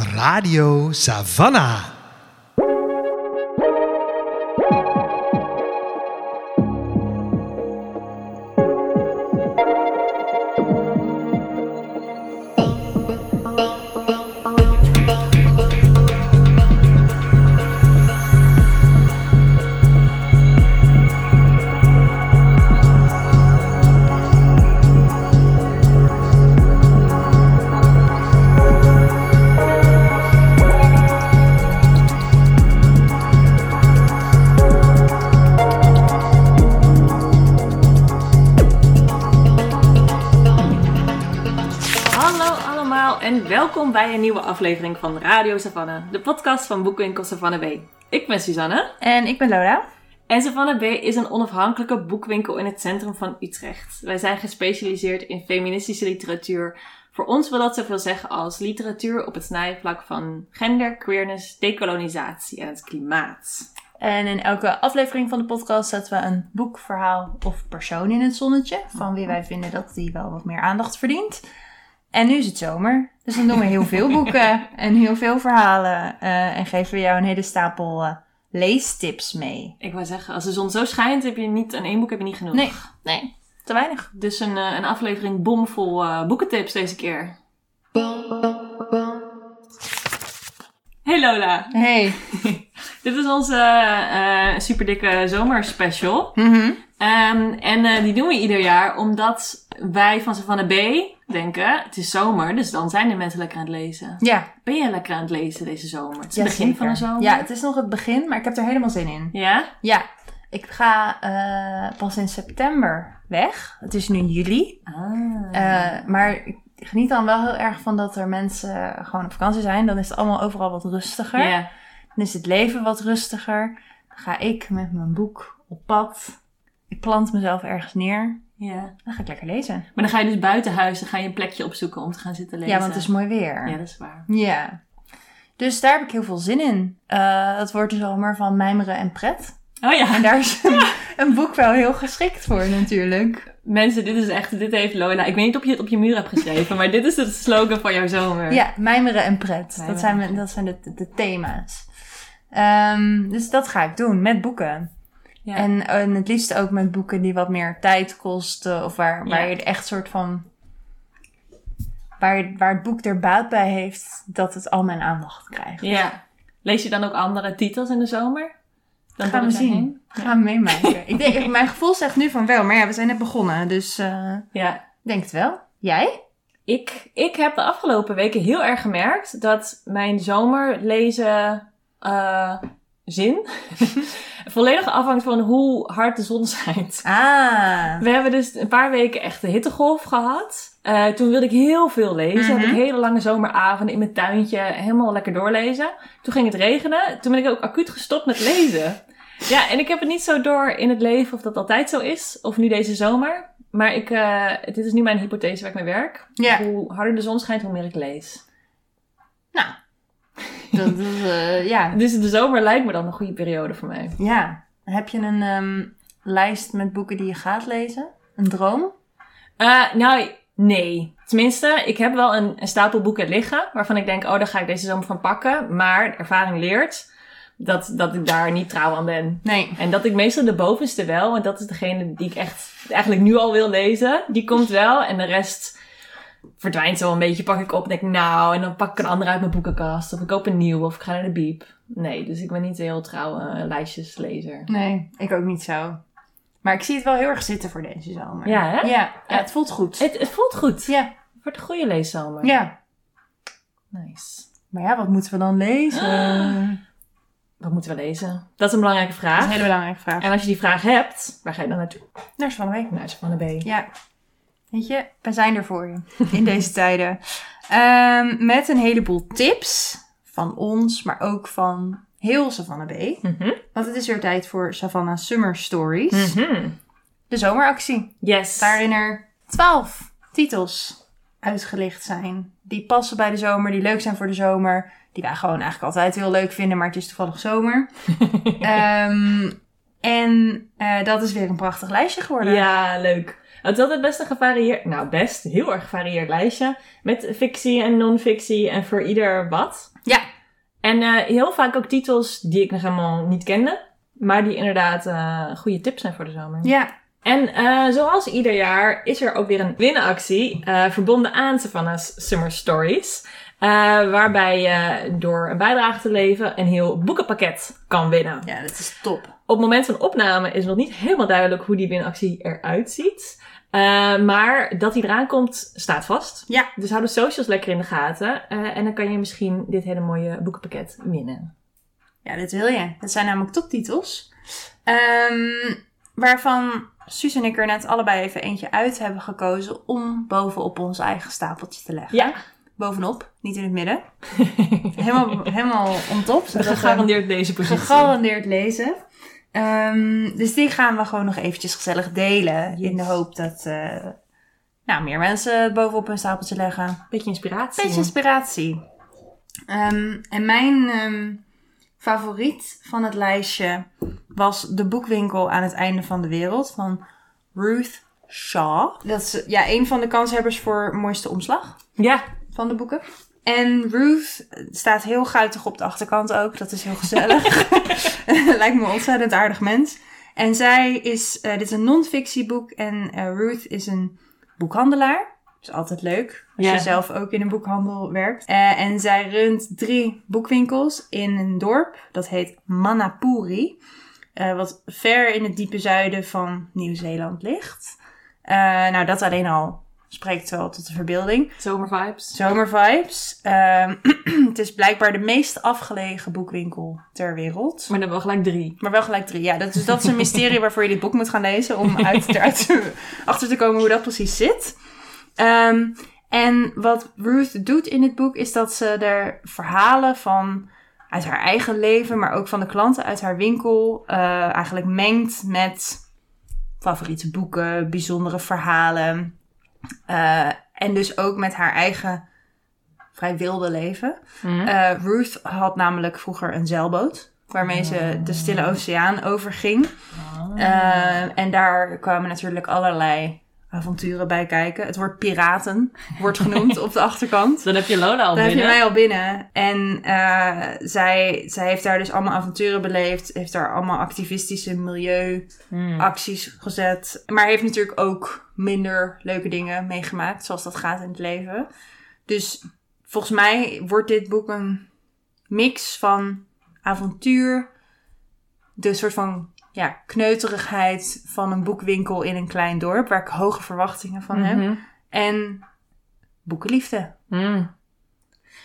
Radio Savannah. Aflevering van Radio Savannah, de podcast van Boekwinkel Savannah B. Ik ben Suzanne En ik ben Lola. en Savannah B is een onafhankelijke boekwinkel in het centrum van Utrecht. Wij zijn gespecialiseerd in feministische literatuur. Voor ons wil dat zoveel zeggen als literatuur op het snijvlak van gender, queerness, decolonisatie en het klimaat. En in elke aflevering van de podcast zetten we een boek, verhaal of persoon in het zonnetje. Van wie wij vinden dat die wel wat meer aandacht verdient. En nu is het zomer. Dus dan doen we heel veel boeken en heel veel verhalen. eh, en geven we jou een hele stapel eh, leestips mee. Ik wou zeggen, als de zon zo schijnt, heb je niet, aan één boek heb je niet genoeg. Nee, nee, te weinig. Dus een, eh, een aflevering bomvol eh, boekentips deze keer. Hey Lola, Hey. dit is onze super dikke zomerspecial. Mhm. Ehm, en die doen we ieder jaar omdat wij van Savannah B denken, het is zomer, dus dan zijn de mensen lekker aan het lezen. Ja, Ben je lekker aan het lezen deze zomer? Het is ja, het begin van de zomer. Ja, het is nog het begin, maar ik heb er helemaal zin in. Ja? Ja, ik ga eh, pas in september weg. Het is nu juli. Ah. Eh, maar ik geniet dan wel heel erg van dat er mensen gewoon op vakantie zijn. Dan is het allemaal overal wat rustiger. ja. Dan is het leven wat rustiger. Dan ga ik met mijn boek op pad. Ik plant mezelf ergens neer. Ja. Dan ga ik lekker lezen. Maar dan ga je dus buiten huis, dan ga je een plekje opzoeken om te gaan zitten lezen. Ja, want het is mooi weer. Ja, dat is waar. Ja. Dus daar heb ik heel veel zin in. Eh het wordt de zomer van mijmeren en pret. Oh ja. En daar is een, een boek wel heel geschikt voor natuurlijk. Mensen, dit is echt, dit heeft Lola. Ik weet niet of je het op je muur hebt geschreven, maar dit is de slogan van jouw zomer. Ja, mijmeren en pret. Mijmeren dat zijn, dat zijn de, de, de thema's. Ehm, dus dat ga ik doen met boeken. Ja. En, en het liefst ook met boeken die wat meer tijd kosten. Of waar, waar je echt soort van... Waar, waar het boek er baat bij heeft dat het al mijn aandacht krijgt. Ja. Lees je dan ook andere titels in de zomer? Dan Gaan we zien. heen? Gaan we meemaken. ik denk, mijn gevoel zegt nu van wel. Maar ja, we zijn net begonnen. Dus eh, Ja. ik denk het wel. Jij? Ik, ik heb de afgelopen weken heel erg gemerkt dat mijn zomerlezen eh zin volledig afhangt van hoe hard de zon schijnt. Ah. We hebben dus een paar weken echt de hittegolf gehad. Eh, toen wilde ik heel veel lezen. Mhm. Heb ik hele lange zomeravonden in mijn tuintje helemaal lekker doorlezen. Toen ging het regenen. Toen ben ik ook acuut gestopt met lezen. Ja, en ik heb het niet zo door in het leven of dat altijd zo is. Of nu deze zomer. Maar ik, eh, dit is nu mijn hypothese waar ik mee werk. Hoe harder de zon schijnt, hoe meer ik lees. Nou. Dat, eh, ja. Dus de zomer lijkt me dan een goede periode voor mij. Ja. Heb je een ehm, lijst met boeken die je gaat lezen? Een droom? Eh, nou, nee. Tenminste, ik heb wel een, een stapel boeken liggen waarvan ik denk, oh, daar ga ik deze zomer van pakken. Maar ervaring leert dat, dat ik daar niet trouw aan ben. Nee. En dat ik meestal de bovenste wel, want dat is degene die ik echt eigenlijk nu al wil lezen, die komt wel. En de rest verdwijnt zo een beetje, pak ik op en denk, nou, en dan pak ik een andere uit mijn boekenkast. Of ik koop een nieuw, of ik ga naar de biep. Nee, dus ik ben niet een heel trouwe eh, lijstjeslezer. Nee, ik ook niet zo. Maar ik zie het wel heel erg zitten voor deze zomer. Ja, hè? Ja, ja het voelt goed. Het, het voelt goed. Ja, Het wordt een goede leeszomer. ja. Nice. Maar ja, wat moeten we dan lezen? Wat moeten we lezen? Dat is een belangrijke Dat is vraag. een hele belangrijke vraag. En als je die vraag hebt, waar ga je dan naartoe? Naar de week. Naar de B. Ja. Weet je, wij zijn er voor je in deze tijden. Ehm, met een heleboel tips van ons, maar ook van heel Savannah B. Mhm. Want het is weer tijd voor Savannah Summer Stories. Mhm. De zomeractie. Yes. Waarin er twaalf titels uitgelicht zijn. Die passen bij de zomer, die leuk zijn voor de zomer. Die wij gewoon eigenlijk altijd heel leuk vinden, maar het is toevallig zomer. Ehm, en eh, dat is weer een prachtig lijstje geworden. Ja, leuk. Het is altijd best een gevarieerd, nou best, heel erg gevarieerd lijstje. Met fictie en non-fictie en voor ieder wat. Ja. En eh, heel vaak ook titels die ik nog helemaal niet kende. Maar die inderdaad eh, goede tips zijn voor de zomer. Ja. En eh, zoals ieder jaar is er ook weer een winactie verbonden aan Savannah's Summer Stories. Waarbij je door een bijdrage te leveren een heel boekenpakket kan winnen. Ja, dat is top. Op het moment van opname is nog niet helemaal duidelijk hoe die winactie eruit ziet. Maar dat die eraan komt, staat vast. Ja. Dus hou de socials lekker in de gaten. en dan kan je misschien dit hele mooie boekenpakket winnen. Ja, dit wil je. Dat zijn namelijk toptitels. Um, waarvan Suus en ik er net allebei even eentje uit hebben gekozen om bovenop ons eigen stapeltje te leggen. Ja. Bovenop, niet in het midden. helemaal, helemaal on top. Gegarandeerd positie. Gegarandeerd lezen. Um, dus die gaan we gewoon nog eventjes gezellig delen. Yes. In de hoop dat uh, nou, meer mensen bovenop hun stapeltje leggen. Beetje inspiratie. Beetje inspiratie. Um, en mijn um, favoriet van het lijstje was De Boekwinkel aan het einde van de wereld van Ruth Shaw. Dat is ja, een van de kanshebbers voor mooiste omslag Ja. van de boeken. En Ruth staat heel guitig op de achterkant ook. Dat is heel gezellig. Lijkt me een ontzettend aardig mens. En zij is, uh, dit is een non-fictieboek en uh, Ruth is een boekhandelaar. Dat is altijd leuk. Als je zelf ook in een boekhandel werkt. Eh, en zij runt drie boekwinkels in een dorp. Dat heet Manapuri. eh, wat ver in het diepe zuiden van Nieuw-Zeeland ligt. Eh, nou, dat alleen al spreekt wel tot de verbeelding. Zomervibes. Zomervibes. Ehm, het is blijkbaar de meest afgelegen boekwinkel ter wereld. Maar dan wel gelijk drie. Maar wel gelijk drie. Ja, dat, dus dat is een mysterie waarvoor je dit boek moet gaan lezen. Om uit, eruit te- achter te komen hoe dat precies zit. Ehm, en wat Ruth doet in het boek is dat ze er verhalen van uit haar eigen leven, maar ook van de klanten uit haar winkel, eh, eigenlijk mengt met favoriete boeken, bijzondere verhalen. Eh, en dus ook met haar eigen vrij wilde leven. Mhm. Eh, Ruth had namelijk vroeger een zeilboot. Waarmee ze de Stille Oceaan overging. Eh, en daar kwamen natuurlijk allerlei avonturen bij kijken. Het woord piraten wordt genoemd op de achterkant. Dan heb je Lola al Daar heb je binnen. mij al binnen. En eh, zij, zij heeft daar dus allemaal avonturen beleefd. Heeft daar allemaal activistische milieuacties Hmm. gezet. Maar heeft natuurlijk ook minder leuke dingen meegemaakt. Zoals dat gaat in het leven. Dus volgens mij wordt dit boek een mix van avontuur. De soort van ja, kneuterigheid van een boekwinkel in een klein dorp. Waar ik hoge verwachtingen van heb. Mhm. En boekenliefde. Mm.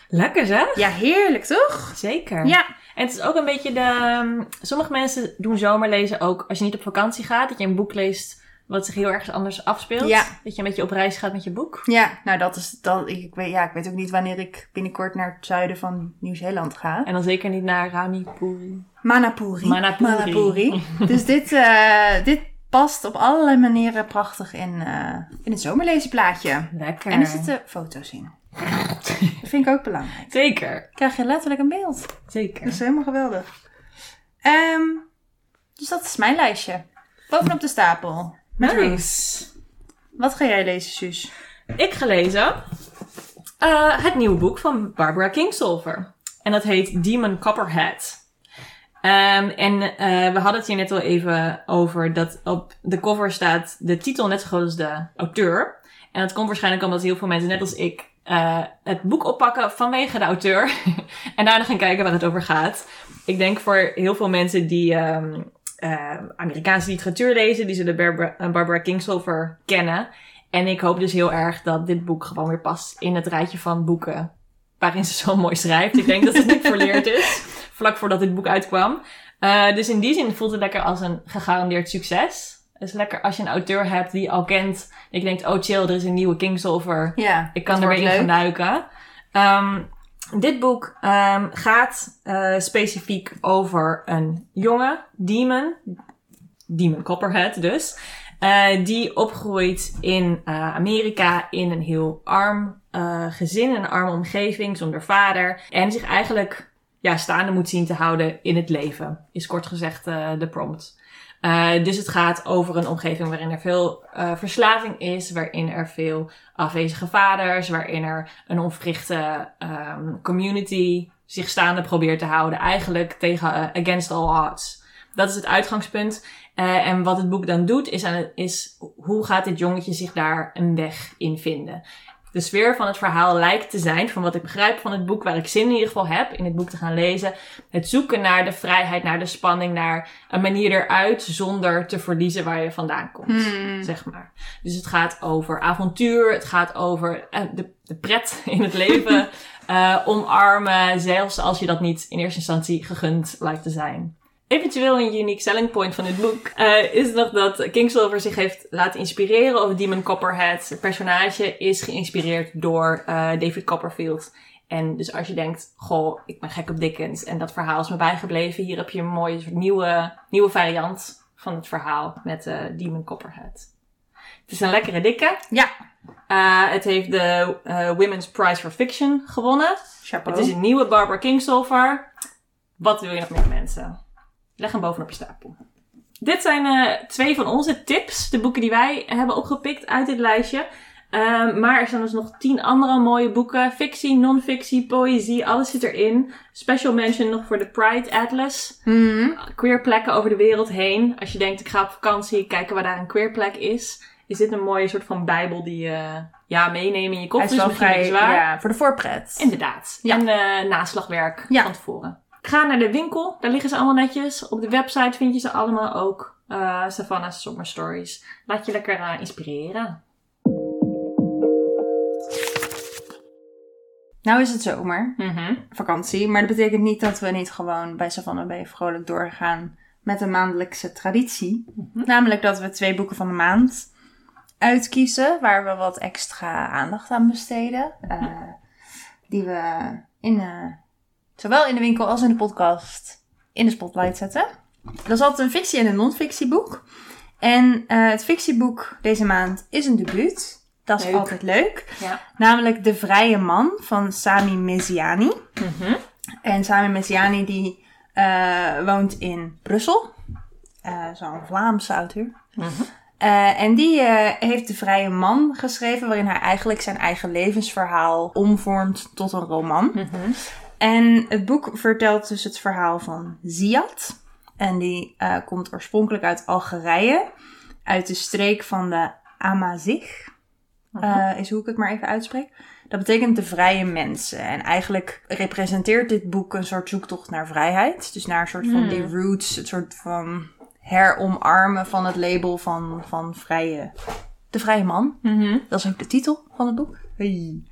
Lekker zeg. Ja, heerlijk toch? Zeker. Ja. En het is ook een beetje de... ehm, Sommige mensen doen zomerlezen ook als je niet op vakantie gaat. Dat je een boek leest wat zich heel erg anders afspeelt. Ja. Dat je een beetje op reis gaat met je boek. Ja, nou dat is dat. Ik, ik weet, ja, ik weet ook niet wanneer ik binnenkort naar het zuiden van Nieuw-Zeeland ga. En dan zeker niet naar Ranipuri. Manapuri. Manapuri. dus dit, eh, dit past op allerlei manieren prachtig in, eh, in het zomerlezenplaatje. Lekker. En er zitten foto's in. dat vind ik ook belangrijk. Zeker. Krijg je letterlijk een beeld. Zeker. Dat is helemaal geweldig. Ehm, dus dat is mijn lijstje. Bovenop de stapel. Met. Nice. Wat ga jij lezen, Suus? Ik ga lezen eh, het nieuwe boek van Barbara Kingsolver. En dat heet Demon Copperhead. Ehm, en eh, we hadden het hier net al even over dat op de cover staat de titel net zo groot als de auteur. En dat komt waarschijnlijk omdat heel veel mensen, net als ik, eh, het boek oppakken vanwege de auteur. en daarna gaan kijken waar het over gaat. Ik denk voor heel veel mensen die ehm, eh, Amerikaanse literatuur lezen, die zullen Barbara, eh, Barbara Kingsolver kennen. En ik hoop dus heel erg dat dit boek gewoon weer past in het rijtje van boeken waarin ze zo mooi schrijft. Ik denk dat het niet verleerd is, vlak voordat dit boek uitkwam. Eh, dus in die zin voelt het lekker als een gegarandeerd succes. Het is lekker als je een auteur hebt die al kent. Je denkt, oh chill, er is een nieuwe Kingsolver. Ja, Ik kan er weer in gaan duiken. Ehm, dit boek ehm, gaat eh, specifiek over een jonge demon. Demon Copperhead dus. eh, die opgroeit in eh, Amerika in een heel arm gezin, een arme omgeving, zonder vader. En zich eigenlijk ja, staande moet zien te houden in het leven. Is kort gezegd de prompt. Eh, dus het gaat over een omgeving waarin er veel eh, verslaving is, waarin er veel afwezige vaders, waarin er een onverrichte ehm, community zich staande probeert te houden. Eigenlijk tegen eh, against all odds. Dat is het uitgangspunt. En wat het boek dan doet, is, aan is hoe gaat dit jongetje zich daar een weg in vinden. De sfeer van het verhaal lijkt te zijn, van wat ik begrijp van het boek, waar ik zin in ieder geval heb in het boek te gaan lezen, het zoeken naar de vrijheid, naar de spanning, naar een manier eruit zonder te verliezen waar je vandaan komt, Hmm. zeg maar. Dus het gaat over avontuur, het gaat over eh, de, de pret in het leven, eh, omarmen, zelfs als je dat niet in eerste instantie gegund lijkt te zijn. Eventueel een unique selling point van dit boek eh, is nog dat Kingsolver zich heeft laten inspireren, of Demon Copperhead, het personage, is geïnspireerd door eh, David Copperfield. En dus als je denkt, goh, ik ben gek op Dickens en dat verhaal is me bijgebleven, hier heb je een mooie soort nieuwe, nieuwe variant van het verhaal met eh Demon Copperhead. Het is een lekkere dikke. Ja. Het heeft de Women's Prize for Fiction gewonnen. Chapeau. Het is een nieuwe Barbara Kingsolver. Wat wil je nog meer mensen? Leg hem bovenop je stapel. Dit zijn eh, twee van onze tips. De boeken die wij hebben opgepikt uit dit lijstje. Ehm, maar er zijn dus nog tien andere mooie boeken. Fictie, non-fictie, poëzie, alles zit erin. Special mention nog voor de Pride Atlas. Hmm. Queer plekken over de wereld heen. Als je denkt, ik ga op vakantie, kijken waar daar een queer plek is. Is dit een mooie soort van bijbel die je ja, meenemen in je Hij koffer. is is wel vrij, beetje zwaar. ja, voor de voorpret. Inderdaad. Ja. En eh, naslagwerk Ja. van tevoren. Ga naar de winkel. Daar liggen ze allemaal netjes. Op de website vind je ze allemaal ook. eh Savannah's Summer Stories. Laat je lekker eh, inspireren. Nou is het zomer, Mhm. vakantie, maar dat betekent niet dat we niet gewoon bij Savannah Bay vrolijk doorgaan met een maandelijkse traditie. Mhm. Namelijk dat we twee boeken van de maand uitkiezen waar we wat extra aandacht aan besteden. eh, die we in, zowel in de winkel als in de podcast in de spotlight zetten. Dat is altijd een fictie- en een non-fictieboek. En eh, het fictieboek deze maand is een debuut. Dat is Leuk. altijd leuk. Ja. Namelijk De Vrije Man van Sami Mesiani. Mhm. En Sami Mesiani die eh, woont in Brussel. Eh, Zo'n Vlaamse auteur. Mhm. En die heeft De Vrije Man geschreven, waarin hij eigenlijk zijn eigen levensverhaal omvormt tot een roman. Mhm. En het boek vertelt dus het verhaal van Ziad. En die eh, komt oorspronkelijk uit Algerije, uit de streek van de Amazigh, eh, is hoe ik het maar even uitspreek. Dat betekent de vrije mensen. En eigenlijk representeert dit boek een soort zoektocht naar vrijheid. Dus naar een soort van Hmm. die roots, een soort van heromarmen van het label van, van vrije, de vrije man. Mhm. Dat is ook de titel van het boek. Hey.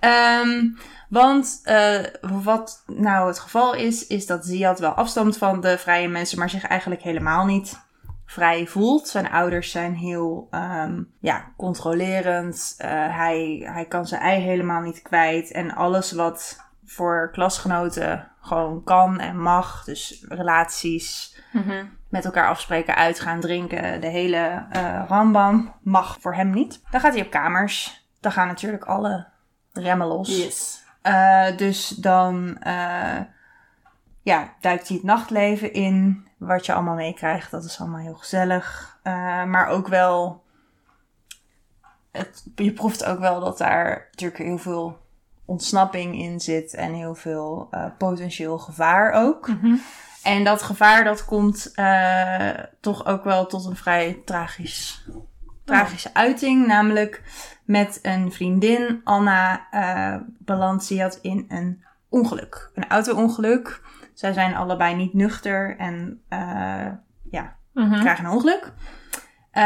Ehm, want eh, wat nou het geval is, is dat Ziad wel afstamt van de vrije mensen, maar zich eigenlijk helemaal niet vrij voelt. Zijn ouders zijn heel ehm, ja, controlerend. Eh, hij, hij kan zijn ei helemaal niet kwijt. En alles wat voor klasgenoten gewoon kan en mag, dus relaties, Mhm. met elkaar afspreken, uitgaan, drinken, de hele eh rambam mag voor hem niet. Dan gaat hij op kamers. Dan gaan natuurlijk alle remmen los. Yes. Eh, dus dan eh, ja, duikt hij het nachtleven in. Wat je allemaal meekrijgt, dat is allemaal heel gezellig. Eh, maar ook wel, het, je proeft ook wel dat daar natuurlijk heel veel ontsnapping in zit. En heel veel potentieel gevaar ook. Mhm. En dat gevaar dat komt toch ook wel tot een vrij tragisch, tragische uiting. Namelijk met een vriendin, Anna, eh belandt Ziad in een ongeluk. Een auto-ongeluk. Zij zijn allebei niet nuchter en eh, ja, Mhm. krijgen een ongeluk. Eh,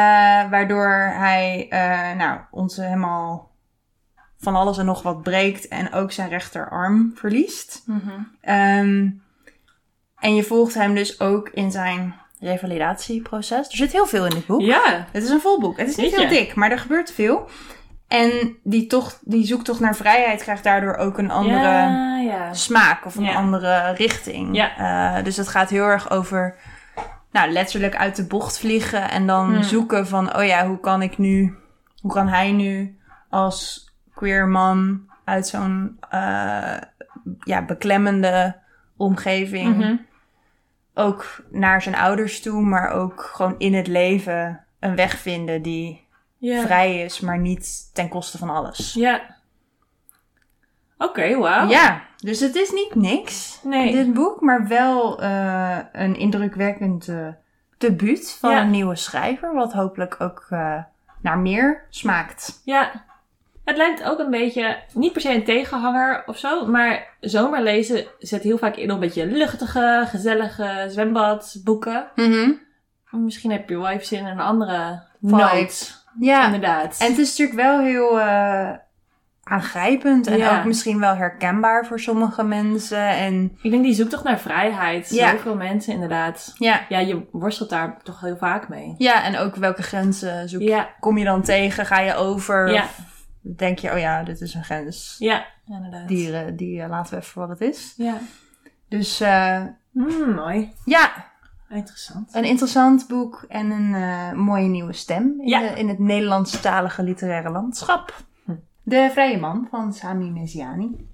waardoor hij eh, nou, ons helemaal van alles en nog wat breekt en ook zijn rechterarm verliest. Mhm. Ehm, en je volgt hem dus ook in zijn revalidatieproces. Er zit heel veel in dit boek. Ja. Het is een vol boek. Het is niet heel dik, maar er gebeurt veel. En die, toch, die zoektocht naar vrijheid krijgt daardoor ook een andere Ja, ja. smaak of een Ja. andere richting. Ja. Eh, dus het gaat heel erg over, nou, letterlijk uit de bocht vliegen en dan Hmm. zoeken van, oh ja, hoe kan ik nu, hoe kan hij nu als queer man uit zo'n, eh, ja, beklemmende omgeving Mhm. Ook naar zijn ouders toe, maar ook gewoon in het leven een weg vinden die vrij is, maar niet ten koste van alles. Ja. Oké, wauw. Ja, dus het is niet niks, Nee. dit boek, maar wel eh, een indrukwekkend eh debuut van Ja. een nieuwe schrijver, wat hopelijk ook eh, naar meer smaakt. Ja. Het lijkt ook een beetje, niet per se een tegenhanger of zo, maar zomerlezen zet heel vaak in op een beetje luchtige, gezellige zwembadboeken. Misschien heb je wel even zin in een andere Vibe. Ja, Inderdaad. en het is natuurlijk wel heel eh, aangrijpend en Ja. ook misschien wel herkenbaar voor sommige mensen. En Ik denk die zoekt toch naar vrijheid. Ja. Zoveel mensen inderdaad. ja, Ja, je worstelt daar toch heel vaak mee. ja, en ook welke grenzen zoek Ja, kom je dan tegen? Ga je over? Ja. Of denk je, oh ja, dit is een grens. ja, inderdaad. Die, eh, die eh, laten we even voor wat het is. Ja. Dus eh, Hmm, mooi. ja, Interessant. een interessant boek en een eh, mooie nieuwe stem in, Ja. de, in het Nederlandstalige literaire landschap. Hm. De Vrije Man van Sami Mesiani.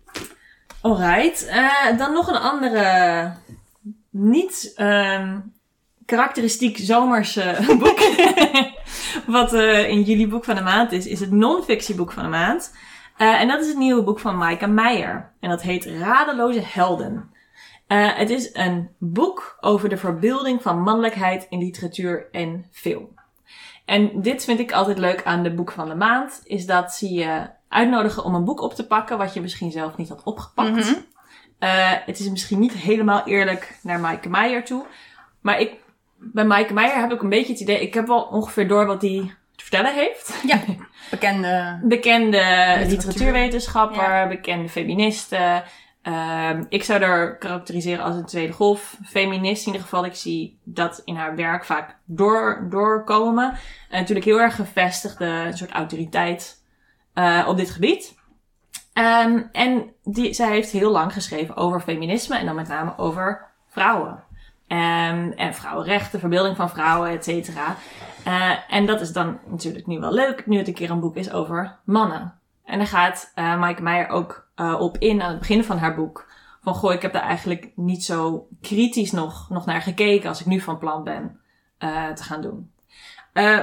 Alright. Eh, dan nog een andere, niet ehm, karakteristiek zomerse boek. Wat eh, in jullie boek van de maand is, is het non-fictieboek van de maand. Eh, en dat is het nieuwe boek van Maaike Meijer. En dat heet Radeloze Helden. Eh, het is een boek over de verbeelding van mannelijkheid in literatuur en film. En dit vind ik altijd leuk aan de boek van de maand, is dat ze je uitnodigen om een boek op te pakken wat je misschien zelf niet had opgepakt. Mhm. Het is misschien niet helemaal eerlijk naar Maaike Meijer toe. Maar ik, bij Maaike Meijer heb ik een beetje het idee... Ik heb wel ongeveer door wat hij te vertellen heeft. Ja, bekende. Bekende Literatuur. literatuurwetenschapper, bekende feministen. Ehm, ik zou haar karakteriseren als een tweede golf feminist. In ieder geval, ik zie dat in haar werk vaak door, doorkomen. En natuurlijk heel erg gevestigde een soort autoriteit eh, op dit gebied. Ehm, en die, zij heeft heel lang geschreven over feminisme en dan met name over vrouwen. Ehm, en vrouwenrechten, verbeelding van vrouwen, et cetera. Eh, en dat is dan natuurlijk nu wel leuk, nu het een keer een boek is over mannen. En daar gaat eh Maaike Meijer ook eh, op in aan het begin van haar boek. Van goh, ik heb daar eigenlijk niet zo kritisch nog, nog naar gekeken als ik nu van plan ben te gaan doen.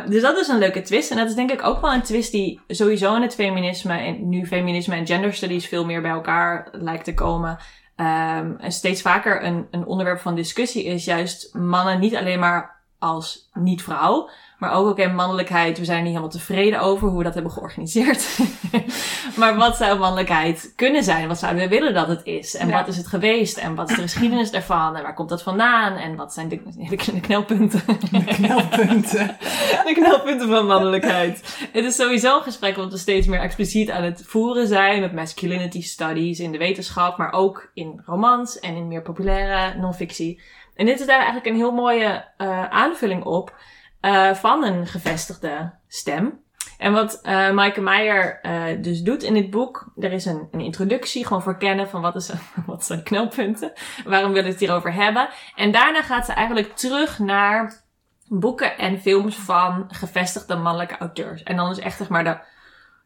Dus dat is een leuke twist. En dat is denk ik ook wel een twist die sowieso in het feminisme en nu feminisme en gender studies veel meer bij elkaar lijkt te komen. En steeds vaker een, een onderwerp van discussie is juist mannen niet alleen maar als niet-vrouw, maar ook oké, mannelijkheid. We zijn niet helemaal tevreden over hoe we dat hebben georganiseerd. maar wat zou mannelijkheid kunnen zijn? Wat zouden we willen dat het is? En Ja. wat is het geweest? En wat is de geschiedenis daarvan? En waar komt dat vandaan? En wat zijn de, de, de knelpunten? Knelpunten. de knelpunten van mannelijkheid. Het is sowieso een gesprek wat we steeds meer expliciet aan het voeren zijn. Met masculinity studies in de wetenschap, maar ook in romans en in meer populaire non-fictie. En dit is daar eigenlijk een heel mooie eh, aanvulling op eh, van een gevestigde stem. En wat eh Maaike Meijer eh, dus doet in dit boek, er is een, een introductie, gewoon voor kennen van wat, is, wat zijn knelpunten, waarom willen we het hierover hebben. En daarna gaat ze eigenlijk terug naar boeken en films van gevestigde mannelijke auteurs. En dan is echt zeg maar de,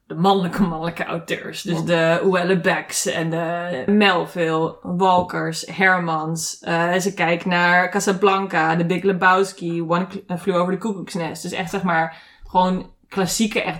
de mannelijke mannelijke auteurs. Dus de Uelle Becks en de Melville, Walkers, Hermans. Eh, ze kijkt naar Casablanca, The Big Lebowski, One Flew Over the Cuckoo's Nest. Dus echt zeg maar gewoon klassieke, echt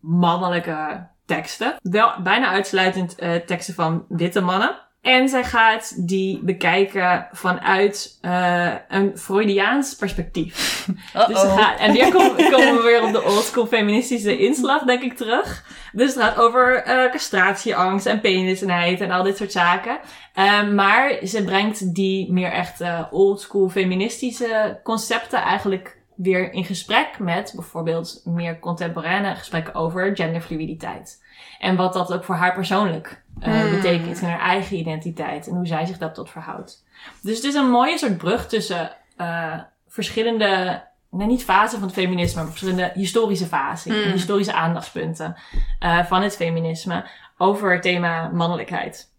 mannelijke teksten. Wel bijna uitsluitend eh, teksten van witte mannen. En zij gaat die bekijken vanuit eh, een Freudiaans perspectief. Dus gaat, en hier komen, komen we weer op de oldschool feministische inslag, denk ik, terug. Dus het gaat over eh castratieangst en penisheid en al dit soort zaken. Eh, maar ze brengt die meer echt oldschool feministische concepten eigenlijk weer in gesprek met bijvoorbeeld meer contemporaine gesprekken over genderfluiditeit. En wat dat ook voor haar persoonlijk Hmm. betekent in haar eigen identiteit en hoe zij zich dat tot verhoudt. Dus het is een mooie soort brug tussen eh, verschillende, nou niet fasen van het feminisme, maar verschillende historische fasen, Mm. historische aandachtspunten eh, van het feminisme over het thema mannelijkheid.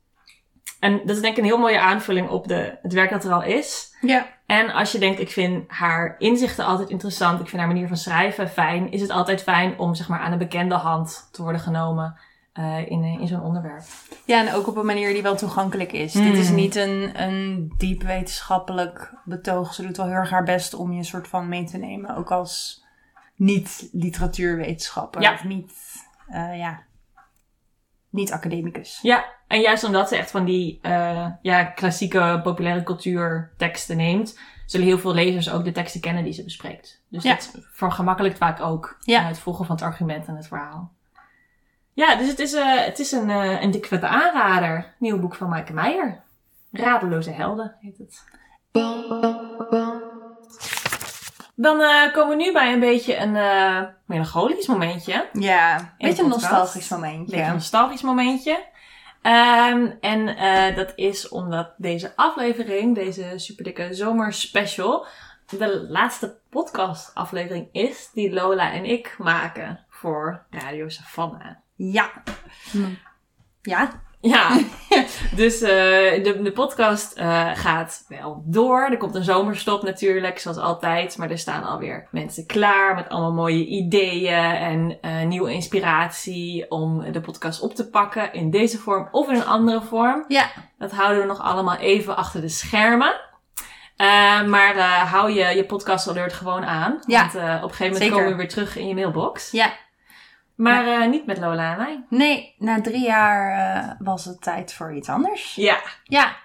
En dat is denk ik een heel mooie aanvulling op de, het werk dat er al is. Ja. En als je denkt, ik vind haar inzichten altijd interessant, ik vind haar manier van schrijven fijn, is het altijd fijn om zeg maar aan een bekende hand te worden genomen. Eh, in, in zo'n onderwerp. Ja, en ook op een manier die wel toegankelijk is. Mm. Dit is niet een, een diep wetenschappelijk betoog. Ze doet wel heel erg haar best om je een soort van mee te nemen. Ook als niet-literatuurwetenschapper. Ja. Of niet, eh, ja, niet academicus. Ja, en juist omdat ze echt van die eh, ja, klassieke populaire cultuurteksten neemt, zullen heel veel lezers ook de teksten kennen die ze bespreekt. Dus Ja. dat vergemakkelijkt vaak ook Ja. eh, het volgen van het argument en het verhaal. Ja, dus het is, eh, het is een, eh een dik vette aanrader. Nieuw boek van Maaike Meijer. Radeloze helden heet het. Dan eh, komen we nu bij een beetje een melancholisch momentje. Ja, een beetje een nostalgisch Een momentje. beetje een nostalgisch momentje. Ehm, en dat is omdat deze aflevering, deze superdikke zomerspecial, de laatste podcast aflevering is die Lola en ik maken voor Radio Savannah. Ja. Ja. Ja, dus eh, de, de podcast eh, gaat wel door. Er komt een zomerstop natuurlijk, zoals altijd. Maar er staan alweer mensen klaar met allemaal mooie ideeën en eh, nieuwe inspiratie om de podcast op te pakken in deze vorm of in een andere vorm. Ja. Dat houden we nog allemaal even achter de schermen. Eh, maar eh, hou je, je podcast alert gewoon aan. Ja, Want eh, op een gegeven moment zeker. komen we weer terug in je mailbox. Ja. Maar eh, niet met Lola en mij. Nee, na drie jaar eh, was het tijd voor iets anders. Ja, Ja.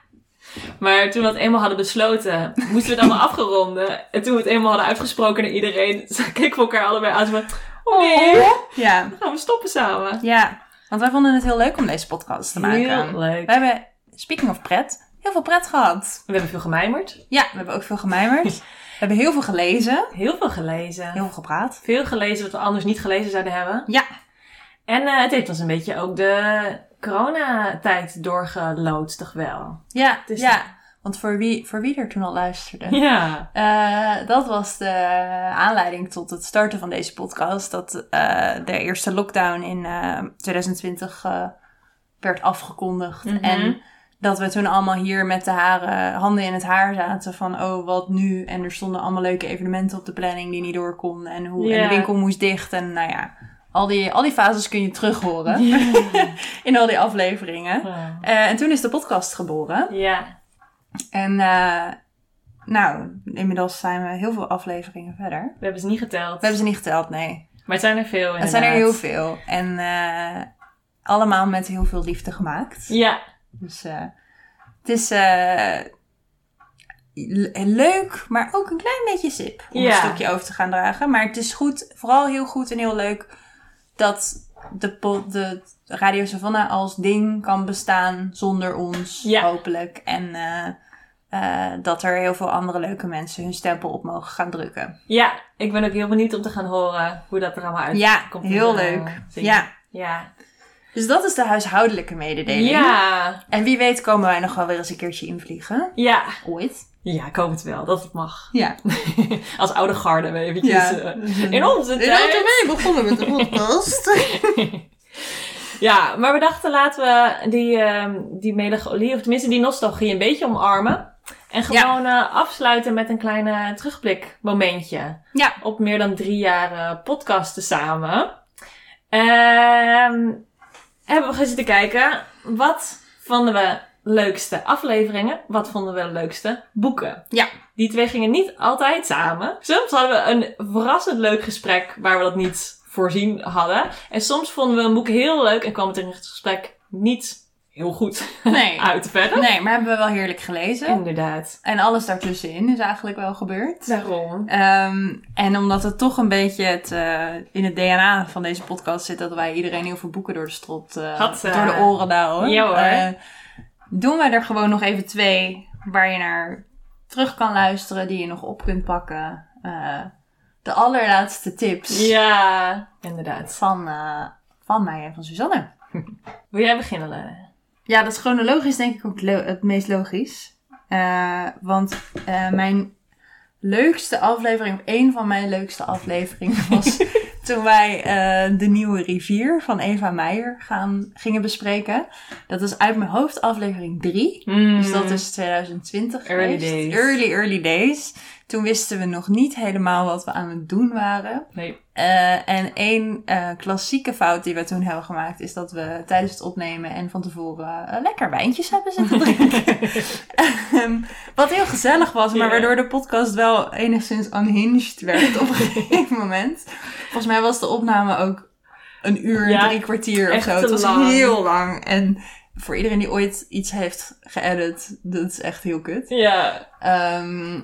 Maar toen we het eenmaal hadden besloten, moesten we het allemaal afgeronden. En toen we het eenmaal hadden uitgesproken naar iedereen, keken we elkaar allebei aan. Van, oh nee, Ja. dan gaan we stoppen samen. Ja. Want wij vonden het heel leuk om deze podcast te maken. Heel leuk. We hebben, speaking of pret, heel veel pret gehad. We hebben veel gemijmerd, Ja, we hebben ook veel gemijmerd. we hebben heel veel gelezen. heel veel gelezen. Heel veel gepraat. Veel gelezen wat we anders niet gelezen zouden hebben. Ja. En eh, het heeft ons een beetje ook de coronatijd doorgeloodst, toch wel? Ja, Dus ja. Want voor wie, voor wie er toen al luisterde. Ja. Eh, dat was de aanleiding tot het starten van deze podcast. Dat eh, de eerste lockdown in eh, 2020 eh, werd afgekondigd. Mhm. En dat we toen allemaal hier met de haren, handen in het haar zaten van oh wat nu. En er stonden allemaal leuke evenementen op de planning die niet door konden. En, hoe, en de winkel moest dicht. En nou ja, al die, al die fases kun je terug horen in al die afleveringen. Eh, en toen is de podcast geboren. ja. En eh, nou, inmiddels zijn we heel veel afleveringen verder. We hebben ze niet geteld. We hebben ze niet geteld, nee. Maar het zijn er veel Het zijn er heel inderdaad. veel. En eh, allemaal met heel veel liefde gemaakt. Ja. Dus eh, het is eh, le- leuk, maar ook een klein beetje sip om Ja. een stukje over te gaan dragen. Maar het is goed, vooral heel goed en heel leuk dat de, de Radio Savannah als ding kan bestaan zonder ons, Ja. hopelijk. En eh, dat er heel veel andere leuke mensen hun stempel op mogen gaan drukken. Ja, ik ben ook heel benieuwd om te gaan horen hoe dat er allemaal uitkomt. Ja, heel leuk. Ja, Ja. Dus dat is de huishoudelijke mededeling. Ja. En wie weet komen wij nog wel weer eens een keertje invliegen. Ja. Ooit. Ja, ik hoop het wel. Dat het mag. Ja. Als oude garde eventjes... eh, in onze In tijd. onze mee begonnen met de podcast. Ja, maar we dachten laten we die, ehm, die melancholie, of tenminste die nostalgie een beetje omarmen. En gewoon eh, afsluiten met een kleine terugblik momentje. Ja. Op meer dan drie jaar eh, podcasten samen. Ehm hebben we gaan zitten kijken. Wat vonden we leukste afleveringen? Wat vonden we leukste boeken? Ja. Die twee gingen niet altijd samen. Soms hadden we een verrassend leuk gesprek waar we dat niet voorzien hadden. En soms vonden we een boek heel leuk en kwam het in het gesprek niet heel goed Nee. uit verder. Nee, maar hebben we wel heerlijk gelezen. Inderdaad. En alles daartussenin is eigenlijk wel gebeurd. Daarom. Ehm, en omdat het toch een beetje het, eh, in het DNA van deze podcast zit dat wij iedereen heel veel boeken door de strot, eh, Had, eh, door de oren douwen. ja hoor. eh, doen wij er gewoon nog even twee waar je naar terug kan luisteren, die je nog op kunt pakken. Eh, de allerlaatste tips Ja, inderdaad. van, eh, van mij en van Suzanne. Wil jij beginnen, Lene? Ja, dat is chronologisch denk ik ook het meest logisch. Eh, want eh, mijn leukste aflevering, of één van mijn leukste afleveringen, was toen wij eh, de nieuwe rivier van Eva Meijer gaan, gingen bespreken. Dat is uit mijn hoofd aflevering 3. Dus dat is 2020 Mm. Early geweest. days. Early, early days. Toen wisten we nog niet helemaal wat we aan het doen waren. Nee. Eh, en één eh, klassieke fout die we toen hebben gemaakt... is dat we tijdens het opnemen en van tevoren eh, lekker wijntjes hebben zitten drinken. Ehm, wat heel gezellig was, maar waardoor de podcast wel enigszins unhinged werd op een gegeven moment. Volgens mij was de opname ook een uur, Ja, drie kwartier of zo. Het was lang. heel lang. En voor iedereen die ooit iets heeft geëdit, dat is echt heel kut. Ja. Ehm,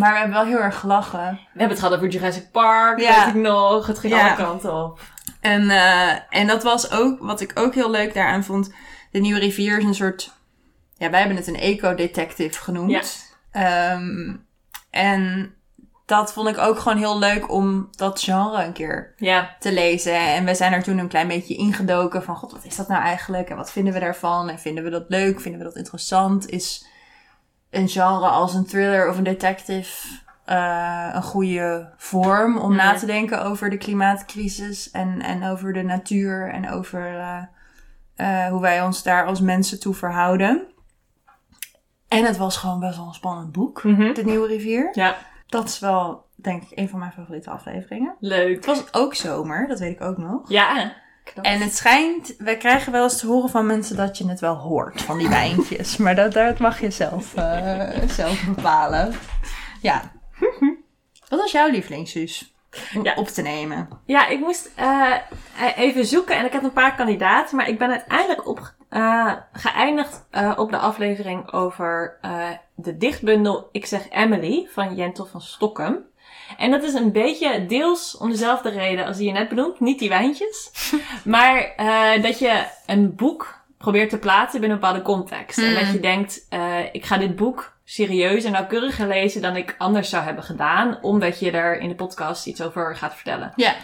maar we hebben wel heel erg gelachen. We hebben het gehad over Jurassic Park, Ja. weet ik nog. Het ging Ja. alle kanten op. En, eh, en dat was ook, wat ik ook heel leuk daaraan vond. De Nieuwe Rivier is een soort, ja, wij hebben het een eco-detective genoemd. Ehm, en dat vond ik ook gewoon heel leuk om dat genre een keer Ja. te lezen. En we zijn er toen een klein beetje ingedoken van, god, wat is dat nou eigenlijk? En wat vinden we daarvan? En vinden we dat leuk? Vinden we dat interessant? Is een genre als een thriller of een detective eh, een goede vorm om na Mhm. te denken over de klimaatcrisis en, en over de natuur en over eh, eh, hoe wij ons daar als mensen toe verhouden. En het was gewoon best wel een spannend boek, Mhm. De Nieuwe Rivier. Ja. Dat is wel, denk ik, een van mijn favoriete afleveringen. Leuk. Het was ook zomer, dat weet ik ook nog. Ja. Knap. En het schijnt, wij krijgen wel eens te horen van mensen dat je het wel hoort van die wijntjes. maar dat, dat mag je zelf, eh, zelf bepalen. Ja. Wat was jouw lievelingszus? Om Ja. op te nemen. Ja, ik moest eh, even zoeken en ik had een paar kandidaten, maar ik ben uiteindelijk op, eh, geëindigd eh, op de aflevering over eh, de dichtbundel Ik zeg Emily van Jentel van Stokkem. En dat is een beetje deels om dezelfde reden als die je net benoemd, niet die wijntjes, maar eh, dat je een boek probeert te plaatsen binnen een bepaalde context. En dat je denkt, eh, ik ga dit boek serieus en nauwkeuriger lezen dan ik anders zou hebben gedaan, omdat je er in de podcast iets over gaat vertellen. Ja.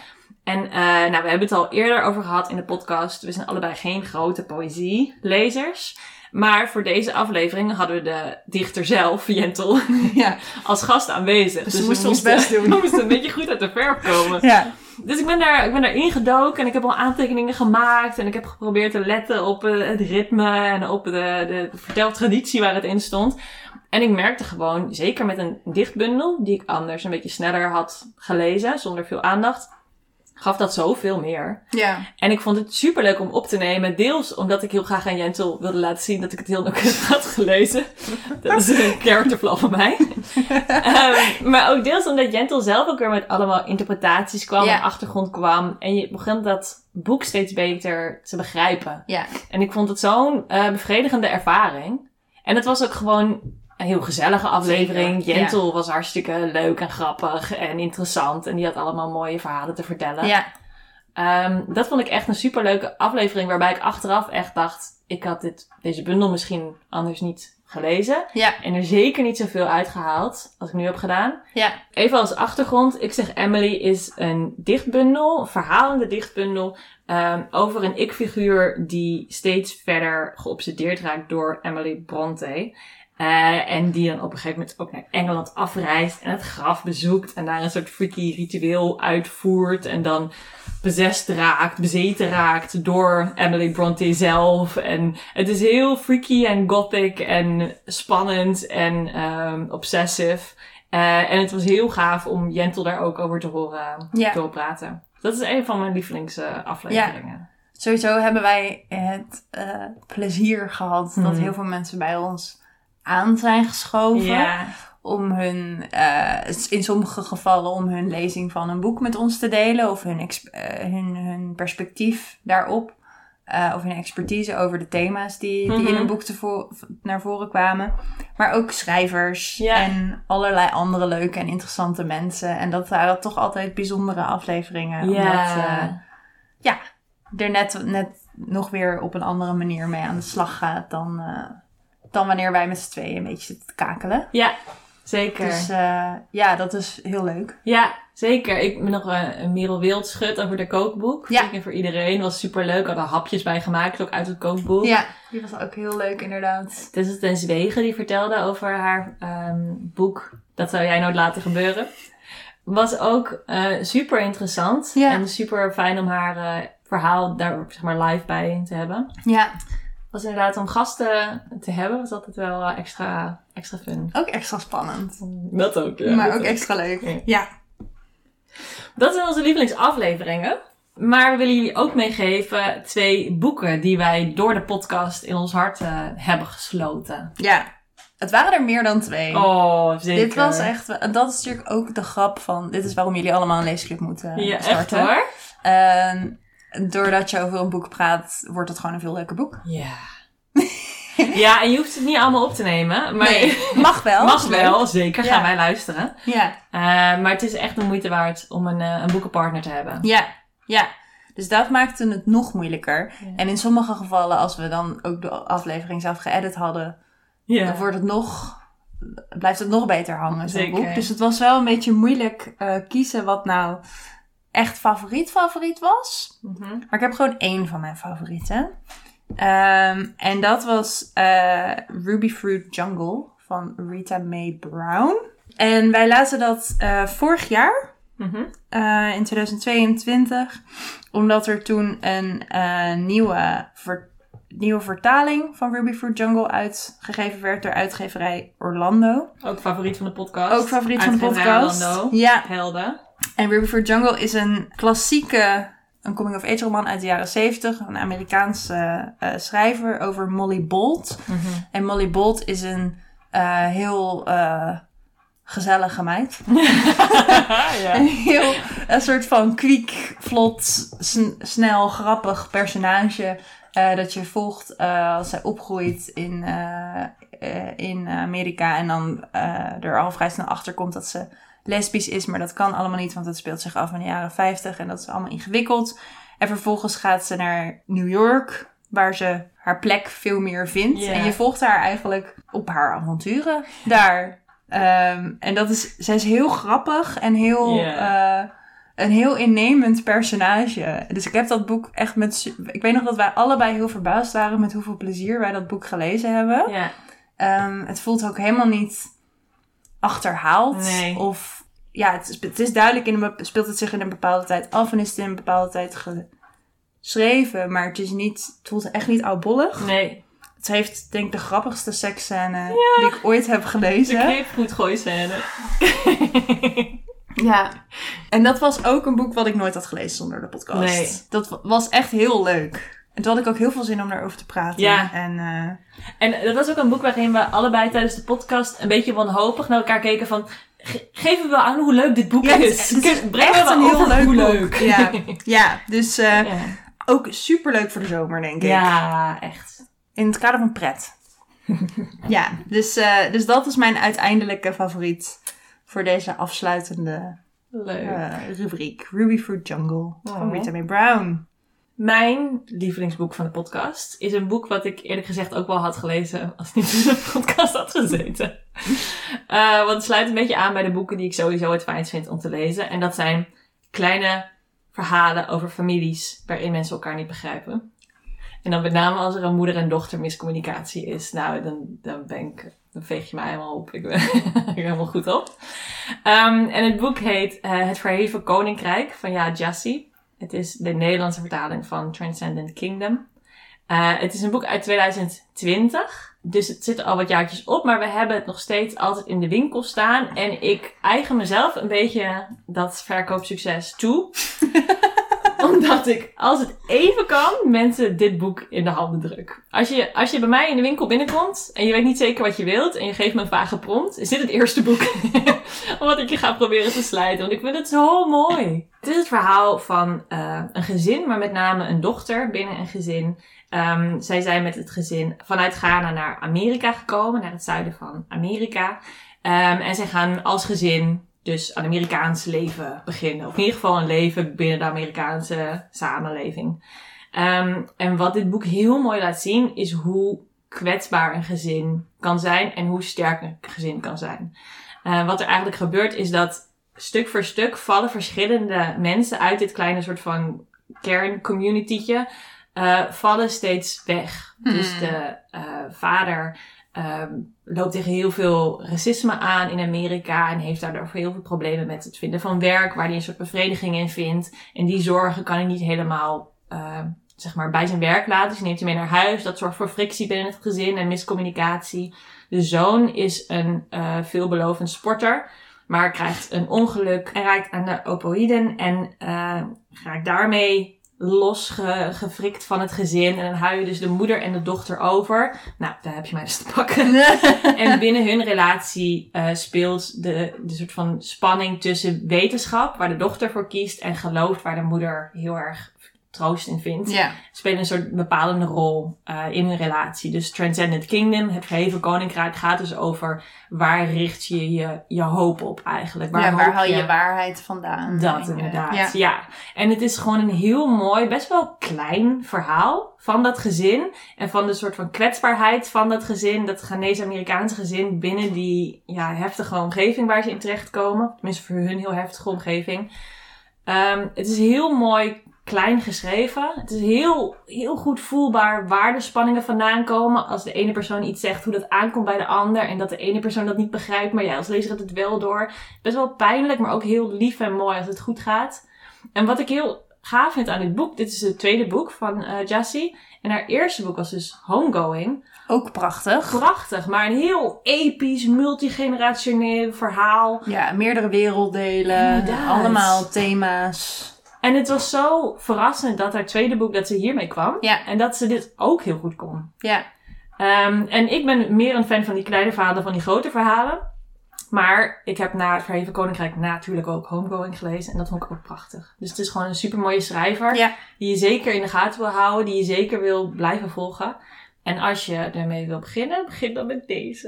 En eh, nou, we hebben het al eerder over gehad in de podcast. We zijn allebei geen grote poëzielezers. Maar voor deze aflevering hadden we de dichter zelf, Jentel, ja. als gast aanwezig. Dus we moesten ons best doen. We moesten een beetje goed uit de verf komen. Ja. Dus ik ben daar, ik ben daar ingedoken en ik heb al aantekeningen gemaakt. En ik heb geprobeerd te letten op eh, het ritme en op de, de, de verteltraditie waar het in stond. En ik merkte gewoon, zeker met een dichtbundel, die ik anders een beetje sneller had gelezen, zonder veel aandacht, gaf dat zoveel meer. Ja. En ik vond het super leuk om op te nemen. Deels omdat ik heel graag aan Jentel wilde laten zien dat ik het heel nauwkeurig had gelezen. Dat is een character flaw van mij. Ehm, maar ook deels omdat Jentel zelf ook weer met allemaal interpretaties kwam Ja. en achtergrond kwam. En je begon dat boek steeds beter te begrijpen. Ja. En ik vond het zo'n eh, bevredigende ervaring. En het was ook gewoon een heel gezellige aflevering. Zeker, Jentel was hartstikke leuk en grappig en interessant. En die had allemaal mooie verhalen te vertellen. Ja. Ehm, dat vond ik echt een superleuke aflevering. Waarbij ik achteraf echt dacht, ik had dit, deze bundel misschien anders niet gelezen. Ja. En er zeker niet zoveel uitgehaald als ik nu heb gedaan. Ja. Even als achtergrond. Ik zeg Emily is een dichtbundel, een verhalende dichtbundel. ehm, over een ik-figuur die steeds verder geobsedeerd raakt door Emily Bronte. Eh, en die dan op een gegeven moment ook naar Engeland afreist en het graf bezoekt. En daar een soort freaky ritueel uitvoert. En dan bezest raakt, bezeten raakt door Emily Bronte zelf. En het is heel freaky en gothic en spannend en ehm obsessive. Eh, en het was heel gaaf om Jentel daar ook over te horen, Ja. te praten. Dat is een van mijn lievelingsafleveringen. Sowieso hebben wij het eh, plezier gehad dat Mhm. heel veel mensen bij ons aan zijn geschoven. Ja. om hun, eh, in sommige gevallen om hun lezing van een boek met ons te delen of hun, eh, hun, hun perspectief daarop. eh, of hun expertise over de thema's die, die in Mhm. een boek te vo- naar voren kwamen. Maar ook schrijvers Ja. en allerlei andere leuke en interessante mensen. En dat waren toch altijd bijzondere afleveringen. Ja. Omdat eh, er net, net nog weer op een andere manier mee aan de slag gaat dan, dan wanneer wij met z'n tweeën een beetje zitten te kakelen. ja, zeker. Dus eh, ja, dat is heel leuk. Ja, zeker. Ik ben nog een, een Merel Wildschut over de kookboek. Ja. Zeker voor iedereen. Was super leuk. Hadden hapjes bij gemaakt, ook uit het kookboek. Ja, die was ook heel leuk inderdaad. Tessa ten Zwegen die vertelde over haar ehm, boek Dat zou jij nooit laten gebeuren. was ook eh, super interessant. Ja. En super fijn om haar eh, verhaal daar zeg maar live bij te hebben. Ja, Was inderdaad om gasten te hebben, was altijd wel eh, extra, extra fun. ook extra spannend. Dat ook, maar ook extra leuk. Ja. Ja. Dat zijn onze lievelingsafleveringen. Maar we willen jullie ook meegeven twee boeken die wij door de podcast in ons hart eh, hebben gesloten. Ja. Het waren er meer dan twee. Oh, zeker. Dit was echt, en dat is natuurlijk ook de grap van, dit is waarom jullie allemaal een leesclub moeten Ja, echt starten. hoor. En doordat je over een boek praat, wordt het gewoon een veel leuker boek. Ja. ja, en je hoeft het niet allemaal op te nemen. Maar Nee, mag wel. mag leuk. wel, zeker. Gaan wij luisteren. Ja, Eh, maar het is echt de moeite waard om een, eh, een boekenpartner te hebben. ja, ja. Dus dat maakte het nog moeilijker. Ja. En in sommige gevallen, als we dan ook de aflevering zelf geëdit hadden, Ja. dan wordt het nog, blijft het nog beter hangen, zo'n Zeker. boek. Dus het was wel een beetje moeilijk eh, kiezen wat nou echt favoriet favoriet was. Mhm. Maar ik heb gewoon één van mijn favorieten. Ehm, en dat was eh, Ruby Fruit Jungle van Rita Mae Brown. En wij lazen dat eh, vorig jaar, Mhm. eh, in 2022, omdat er toen een nieuwe, ver- nieuwe vertaling van Ruby Fruit Jungle uitgegeven werd door uitgeverij Orlando. Ook favoriet van de podcast. Ook favoriet van de podcast. Orlando. Ja, Helden. En Ruby Fruit Jungle is een klassieke, een coming-of-age roman uit de jaren 70. Een Amerikaanse eh, schrijver over Molly Bolt. Mhm. En Molly Bolt is een eh, heel eh, gezellige meid. ja. Een heel, een soort van kwiek, vlot, sn- snel, grappig personage. dat je volgt als zij opgroeit in, in Amerika. En dan er al vrij snel achter komt dat ze lesbisch is. Maar dat kan allemaal niet, want het speelt zich af in de jaren 50. En dat is allemaal ingewikkeld. En vervolgens gaat ze naar New York, waar ze haar plek veel meer vindt. En je volgt haar eigenlijk op haar avonturen daar. Ehm, en dat is, zij is heel grappig en heel, eh, een heel innemend personage. Dus ik heb dat boek echt met. Ik weet nog dat wij allebei heel verbaasd waren met hoeveel plezier wij dat boek gelezen hebben. Ehm, het voelt ook helemaal niet achterhaald. Nee. Of ja, het is, het is duidelijk, in een, speelt het zich in een bepaalde tijd af en is het in een bepaalde tijd geschreven. Maar het is niet, het voelt echt niet oudbollig. Nee. Het heeft denk ik de grappigste seksscène die ik ooit heb De gelezen. kneepgoed gooi scène. Ja. En dat was ook een boek wat ik nooit had gelezen zonder de podcast. Nee. Dat wa- was echt heel leuk. En toen had ik ook heel veel zin om daarover te praten. Ja. En eh, En dat was ook een boek waarin we allebei tijdens de podcast een beetje wanhopig naar elkaar keken van... "Ge- Geven we wel aan hoe leuk dit boek Ja, is? het is Brengen echt we een heel leuk hoe boek. Ja. ja, dus eh, ja. ook super leuk voor de zomer, denk ik. Ja, echt. In het kader van pret. ja, dus, eh, dus dat is mijn uiteindelijke favoriet voor deze afsluitende Leuk. rubriek. Ruby Fruit Jungle van Oh. Rita Mae Brown. Mijn lievelingsboek van de podcast is een boek wat ik eerlijk gezegd ook wel had gelezen als ik niet in de podcast had gezeten. Eh, want het sluit een beetje aan bij de boeken die ik sowieso het fijnst vind om te lezen. En dat zijn kleine verhalen over families waarin mensen elkaar niet begrijpen. En dan met name als er een moeder- en dochter miscommunicatie is. Nou, dan, dan ben ik, dan veeg je mij helemaal op. Ik ben helemaal goed op. Ehm, en het boek heet eh, Het Verheven Koninkrijk van Ja Jassy. Het is de Nederlandse vertaling van Transcendent Kingdom. Eh, het is een boek uit 2020. Dus het zit al wat jaartjes op. Maar we hebben het nog steeds altijd in de winkel staan. En ik eigen mezelf een beetje dat verkoopsucces toe. Omdat ik, als het even kan, mensen dit boek in de handen druk. Als je, als je bij mij in de winkel binnenkomt en je weet niet zeker wat je wilt en je geeft me een vage prompt, is dit het eerste boek wat ik je ga proberen te slijten. Want ik vind het zo mooi. Het is het verhaal van eh, een gezin, maar met name een dochter binnen een gezin. Ehm, zij zijn met het gezin vanuit Ghana naar Amerika gekomen, naar het zuiden van Amerika. Ehm, en zij gaan als gezin dus een Amerikaans leven beginnen. Of in ieder geval een leven binnen de Amerikaanse samenleving. Ehm, en wat dit boek heel mooi laat zien, is hoe kwetsbaar een gezin kan zijn en hoe sterk een gezin kan zijn. Eh, wat er eigenlijk gebeurt is dat stuk voor stuk vallen verschillende mensen uit dit kleine soort van kerncommunitytje, eh vallen steeds weg. Hmm. Dus de eh, vader ehm, loopt tegen heel veel racisme aan in Amerika. En heeft daardoor heel veel problemen met het vinden van werk, waar hij een soort bevrediging in vindt. En die zorgen kan hij niet helemaal ehm, zeg maar, bij zijn werk laten. Dus neemt hij mee naar huis. Dat zorgt voor frictie binnen het gezin en miscommunicatie. De zoon is een eh, veelbelovend sporter. Maar krijgt een ongeluk en raakt aan de opoïden. En eh raakt daarmee losgefrikt van het gezin. En dan hou je dus de moeder en de dochter over. Nou, daar heb je mij dus te pakken. en binnen hun relatie eh, speelt de, de soort van spanning tussen wetenschap, waar de dochter voor kiest, en geloof, waar de moeder heel erg troost in vindt ja. spelen een soort bepalende rol uh, in hun relatie. Dus Transcendent Kingdom, het verheven koninkrijk, gaat dus over waar richt je je, je hoop op eigenlijk. Waar, ja, waar haal je je waarheid vandaan? Dat eh, inderdaad, Ja. ja. En het is gewoon een heel mooi, best wel klein verhaal van dat gezin. En van de soort van kwetsbaarheid van dat gezin, dat Ghanese-Amerikaanse gezin binnen die ja, heftige omgeving waar ze in terechtkomen. Tenminste voor hun heel heftige omgeving. Ehm, het is heel mooi klein geschreven. Het is heel, heel goed voelbaar waar de spanningen vandaan komen. Als de ene persoon iets zegt, hoe dat aankomt bij de ander. En dat de ene persoon dat niet begrijpt, maar jij als lezer gaat het wel door. Best wel pijnlijk, maar ook heel lief en mooi als het goed gaat. En wat ik heel gaaf vind aan dit boek, dit is het tweede boek van eh Jassie. En haar eerste boek was dus Homegoing. Ook prachtig. Prachtig, maar een heel episch, multigenerationeel verhaal. Ja, meerdere werelddelen. Inderdaad. Allemaal thema's. En het was zo verrassend dat haar tweede boek, dat ze hiermee kwam. Ja. En dat ze dit ook heel goed kon. Ja. Ehm, en ik ben meer een fan van die kleine verhalen van die grote verhalen. Maar ik heb na het Verheven Koninkrijk natuurlijk ook Homegoing gelezen. En dat vond ik ook prachtig. Dus het is gewoon een super mooie schrijver. Ja. Die je zeker in de gaten wil houden. Die je zeker wil blijven volgen. En als je ermee wil beginnen, begin dan met deze.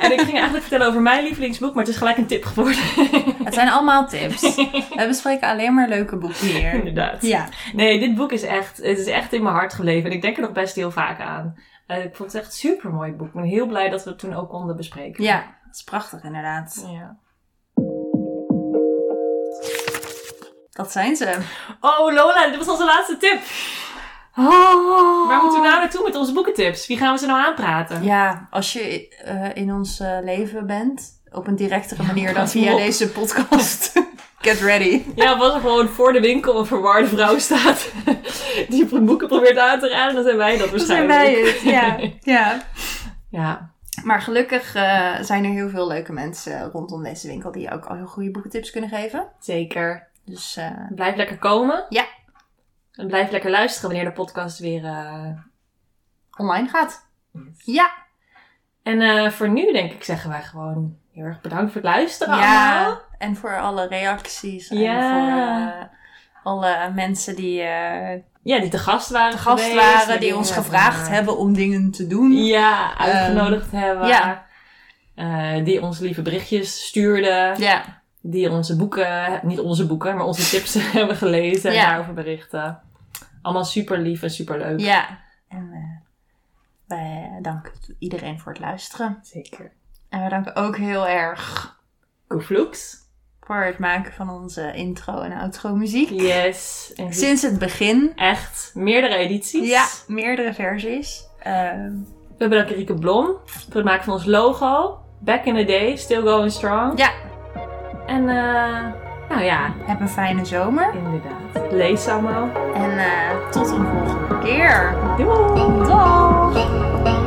en ik ging eigenlijk vertellen over mijn lievelingsboek. Maar het is gelijk een tip geworden. Het zijn allemaal tips. We bespreken alleen maar leuke boeken hier. Inderdaad. Ja. Nee, dit boek is echt, het is echt in mijn hart gebleven. En ik denk er nog best heel vaak aan. Eh, ik vond het echt een super mooi boek. Ik ben heel blij dat we het toen ook konden bespreken. Ja, dat is prachtig inderdaad. Ja. Dat zijn ze. Oh Lola, dit was onze laatste tip. Oh. Waar moeten we nou naartoe met onze boekentips? Wie gaan we ze nou aanpraten? Ja, als je eh, in ons eh, leven bent, op een directere manier dan via op. deze podcast, get ready. Ja, als er gewoon voor de winkel een verwarde vrouw staat die boeken probeert aan te raden, dan zijn wij dat Dan zijn waarschijnlijk. wij het, ja. ja. ja. Maar gelukkig eh, zijn er heel veel leuke mensen rondom deze winkel die ook al heel goede boekentips kunnen geven. zeker. Dus Blijf lekker komen. Ja. En blijf lekker luisteren wanneer de podcast weer... eh, online gaat. Ja. En eh, voor nu denk ik zeggen wij gewoon heel erg bedankt voor het luisteren ja. allemaal. En voor alle reacties. En Ja. voor eh, alle mensen die Ja, die te gast waren te gast geweest, waren, die ons gevraagd hebben om dingen te doen. Ja, uitgenodigd hebben. ja. Die ons lieve berichtjes stuurden. Ja. Die onze boeken, niet onze boeken, maar onze tips hebben gelezen en Ja. daarover berichten. Allemaal super lief en super leuk. Ja. En eh, wij danken iedereen voor het luisteren. Zeker. En wij danken ook heel erg Koefloeks. voor het maken van onze intro en outro muziek. Yes. En Sinds het begin. echt meerdere edities. Ja, meerdere versies. Ehm, We bedanken Rieke Blom voor het maken van ons logo. Back in the day, still going strong. ja, En eh, nou ja, heb een fijne zomer. inderdaad. Lees allemaal. En eh, tot een volgende keer. Doei! Dag!